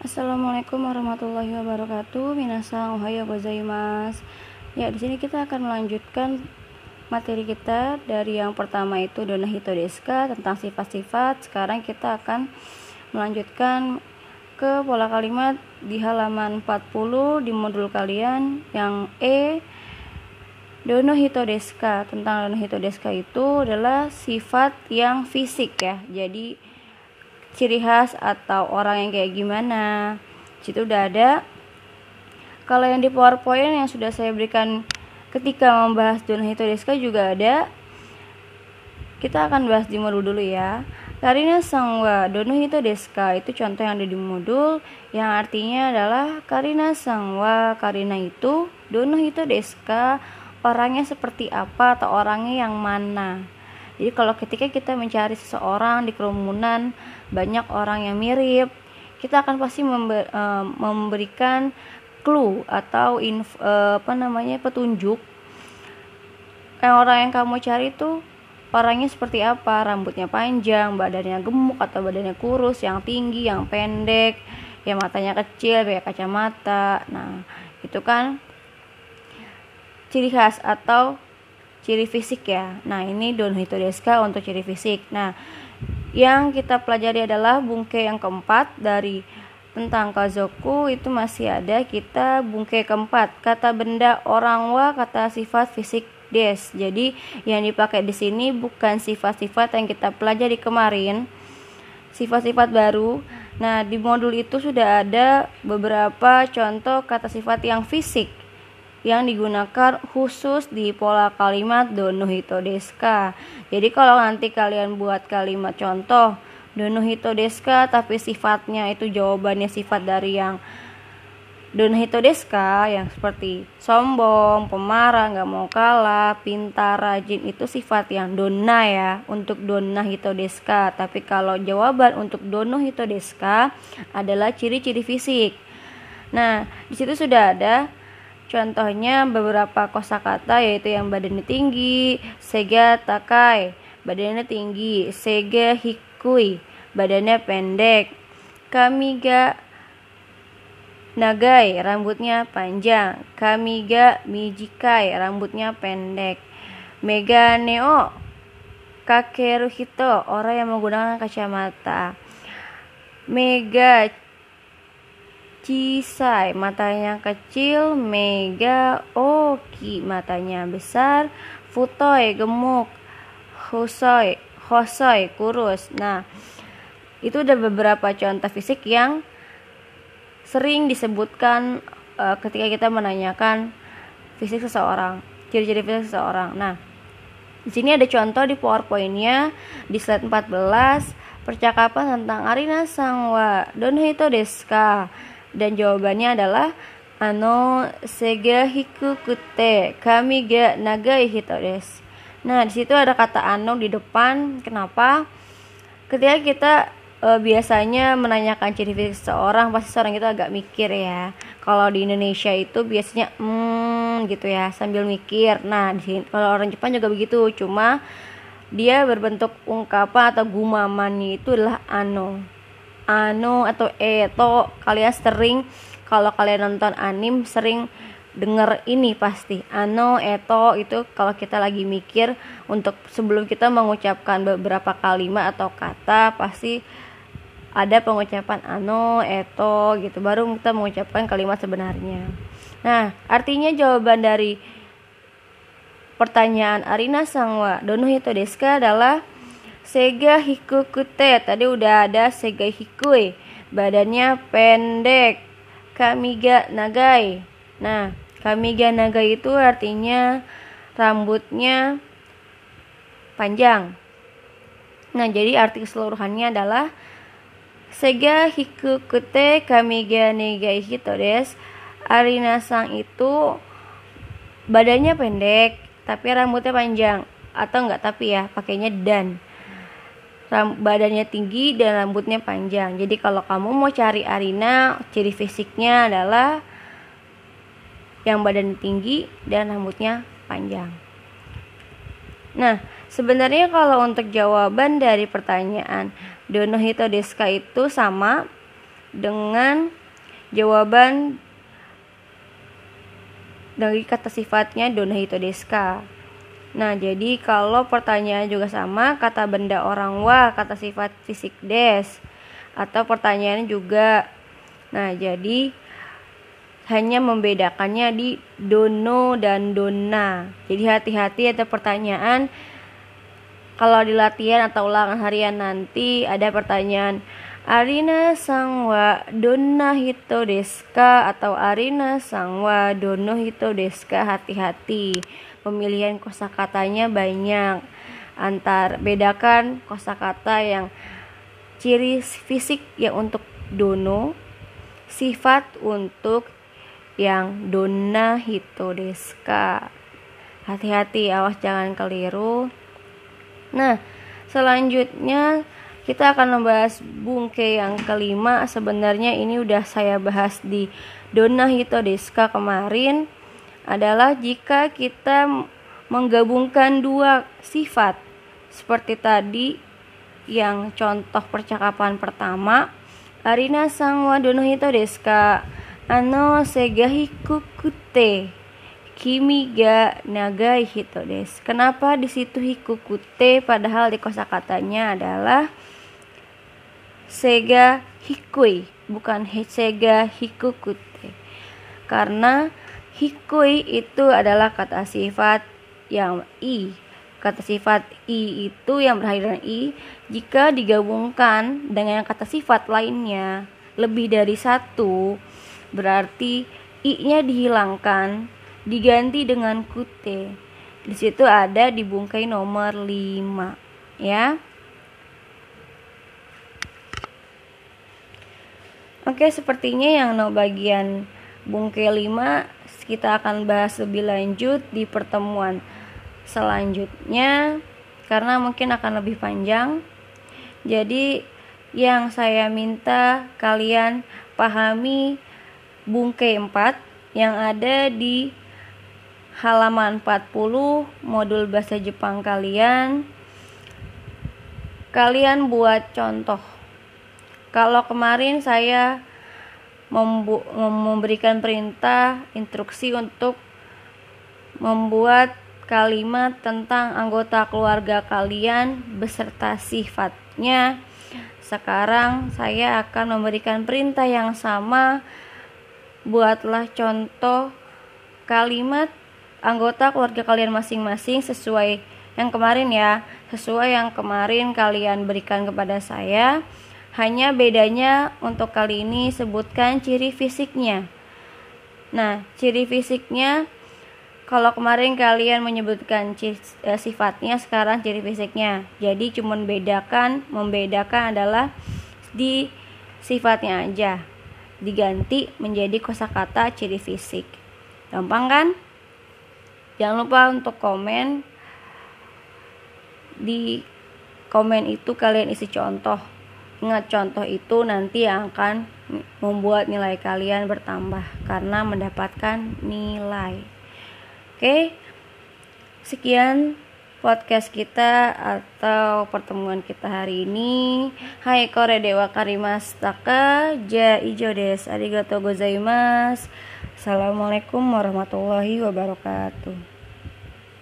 Assalamualaikum warahmatullahi wabarakatuh. Minasang ohayo gozaimasu. Ya, di sini kita akan melanjutkan materi kita dari yang pertama itu Dona Deska tentang sifat-sifat. Sekarang kita akan melanjutkan ke pola kalimat di halaman 40 di modul kalian yang E Dono Hito Deska tentang Dono Hito Deska itu adalah sifat yang fisik ya. Jadi ciri khas atau orang yang kayak gimana. Situ udah ada. Kalau yang di powerpoint yang sudah saya berikan ketika membahas Hito Deska juga ada. Kita akan bahas di modul dulu ya. Karina Sangwa Hito Deska itu contoh yang ada di modul yang artinya adalah Karina Sangwa. Karina itu Hito Deska orangnya seperti apa atau orangnya yang mana jadi kalau ketika kita mencari seseorang di kerumunan banyak orang yang mirip, kita akan pasti uh, memberikan clue atau inf, uh, apa namanya petunjuk. Yang orang yang kamu cari itu orangnya seperti apa? Rambutnya panjang badannya gemuk atau badannya kurus yang tinggi yang pendek yang matanya kecil kayak kacamata. Nah itu kan ciri khas atau ciri fisik ya. Nah, ini Donhito Deska untuk ciri fisik. Nah, yang kita pelajari adalah bungke yang keempat dari tentang kazoku itu masih ada kita bungke keempat. Kata benda orang wa kata sifat fisik des. Jadi yang dipakai di sini bukan sifat-sifat yang kita pelajari kemarin. Sifat-sifat baru. Nah di modul itu sudah ada beberapa contoh kata sifat yang fisik yang digunakan khusus di pola kalimat donuhito deska. Jadi kalau nanti kalian buat kalimat contoh donuhito deska tapi sifatnya itu jawabannya sifat dari yang donuhito deska yang seperti sombong, pemarah, nggak mau kalah, pintar, rajin itu sifat yang dona ya untuk dona hito deska. Tapi kalau jawaban untuk dono hito deska adalah ciri-ciri fisik. Nah, di situ sudah ada Contohnya beberapa kosakata yaitu yang badannya tinggi, sega takai, badannya tinggi, sega hikui, badannya pendek, kamiga nagai, rambutnya panjang, kamiga mijikai, rambutnya pendek, mega neo, kakeruhito, orang yang menggunakan kacamata, mega Cisai matanya kecil, Mega Oki matanya besar, Futoy gemuk, Hosoi Hosoi kurus. Nah, itu ada beberapa contoh fisik yang sering disebutkan uh, ketika kita menanyakan fisik seseorang, ciri-ciri fisik seseorang. Nah, di sini ada contoh di PowerPoint-nya di slide 14 percakapan tentang Arina Sangwa Donhito Deska dan jawabannya adalah ano sega hikukute kami ga nagai hito des. Nah, di situ ada kata ano di depan. Kenapa? Ketika kita e, biasanya menanyakan ciri fisik seseorang, pasti seorang itu agak mikir ya. Kalau di Indonesia itu biasanya hmm gitu ya, sambil mikir. Nah, di kalau orang Jepang juga begitu, cuma dia berbentuk ungkapan atau gumamannya itu adalah ano ano atau eto kalian sering kalau kalian nonton anim sering denger ini pasti. Ano eto itu kalau kita lagi mikir untuk sebelum kita mengucapkan beberapa kalimat atau kata pasti ada pengucapan ano eto gitu. Baru kita mengucapkan kalimat sebenarnya. Nah artinya jawaban dari pertanyaan Arina Sangwa Dono Hito Deska adalah Sega hikukute tadi udah ada sega hikui. Badannya pendek. Kamiga nagai. Nah kamiga nagai itu artinya rambutnya panjang. Nah jadi arti keseluruhannya adalah sega hikukute kamiga nagai hitodes Arina sang itu badannya pendek tapi rambutnya panjang. Atau enggak tapi ya pakainya dan badannya tinggi dan rambutnya panjang. Jadi kalau kamu mau cari Arina, ciri fisiknya adalah yang badan tinggi dan rambutnya panjang. Nah, sebenarnya kalau untuk jawaban dari pertanyaan Donohito Deska itu sama dengan jawaban dari kata sifatnya donahito deska. Nah, jadi kalau pertanyaan juga sama, kata benda orang wa, kata sifat fisik des. Atau pertanyaannya juga. Nah, jadi hanya membedakannya di dono dan dona. Jadi hati-hati ada pertanyaan kalau di latihan atau ulangan harian nanti ada pertanyaan Arina sangwa donna hito deska atau Arina sangwa dono hito deska hati-hati pemilihan kosakatanya banyak. Antar bedakan kosakata yang ciri fisik yang untuk dono sifat untuk yang donna hito deska. Hati-hati awas jangan keliru. Nah, selanjutnya kita akan membahas bungke yang kelima. Sebenarnya ini udah saya bahas di Dona Hito Deska kemarin adalah jika kita menggabungkan dua sifat seperti tadi yang contoh percakapan pertama Arina Sangwa Dono Hito Deska Ano Segahi Kukute Kimi ga nagai hito des. Kenapa di situ hikukute padahal di kosakatanya adalah sega hikui bukan sega hikukute. Karena hikui itu adalah kata sifat yang i. Kata sifat i itu yang berakhir dengan i jika digabungkan dengan kata sifat lainnya lebih dari satu berarti i-nya dihilangkan diganti dengan kute. Di situ ada di bungkai nomor 5 ya. Oke, sepertinya yang no bagian bungkai 5 kita akan bahas lebih lanjut di pertemuan selanjutnya karena mungkin akan lebih panjang. Jadi yang saya minta kalian pahami bungkai 4 yang ada di halaman 40 modul bahasa Jepang kalian kalian buat contoh kalau kemarin saya memberikan perintah instruksi untuk membuat kalimat tentang anggota keluarga kalian beserta sifatnya. Sekarang saya akan memberikan perintah yang sama. Buatlah contoh kalimat anggota keluarga kalian masing-masing sesuai yang kemarin ya, sesuai yang kemarin kalian berikan kepada saya. Hanya bedanya untuk kali ini sebutkan ciri fisiknya. Nah, ciri fisiknya kalau kemarin kalian menyebutkan eh, sifatnya, sekarang ciri fisiknya. Jadi cuma bedakan, membedakan adalah di sifatnya aja. Diganti menjadi kosakata ciri fisik. Gampang kan? Jangan lupa untuk komen di komen itu kalian isi contoh. Ingat contoh itu nanti yang akan membuat nilai kalian bertambah karena mendapatkan nilai. Oke. Sekian podcast kita atau pertemuan kita hari ini. Hai kore dewa karimastaka ja ijo des. Arigatou gozaimasu. Assalamualaikum warahmatullahi wabarakatuh.